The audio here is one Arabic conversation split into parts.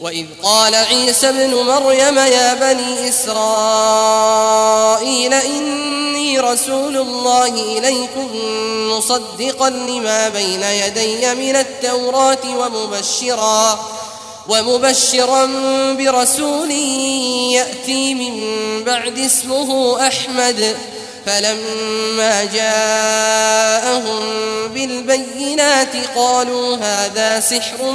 وإذ قال عيسى ابن مريم يا بني إسرائيل إني رسول الله إليكم مصدقا لما بين يدي من التوراة ومبشرا ومبشرا برسول يأتي من بعد اسمه أحمد فلما جاءهم بالبينات قالوا هذا سحر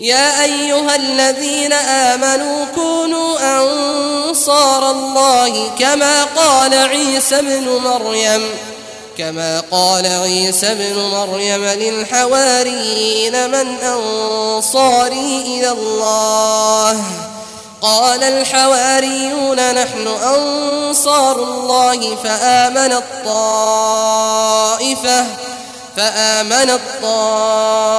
يا أيها الذين آمنوا كونوا أنصار الله كما قال عيسى ابن مريم كما قال عيسى ابن مريم للحواريين من أنصاري إلى الله. قال الحواريون نحن أنصار الله فآمن الطائفة فآمن الطائفة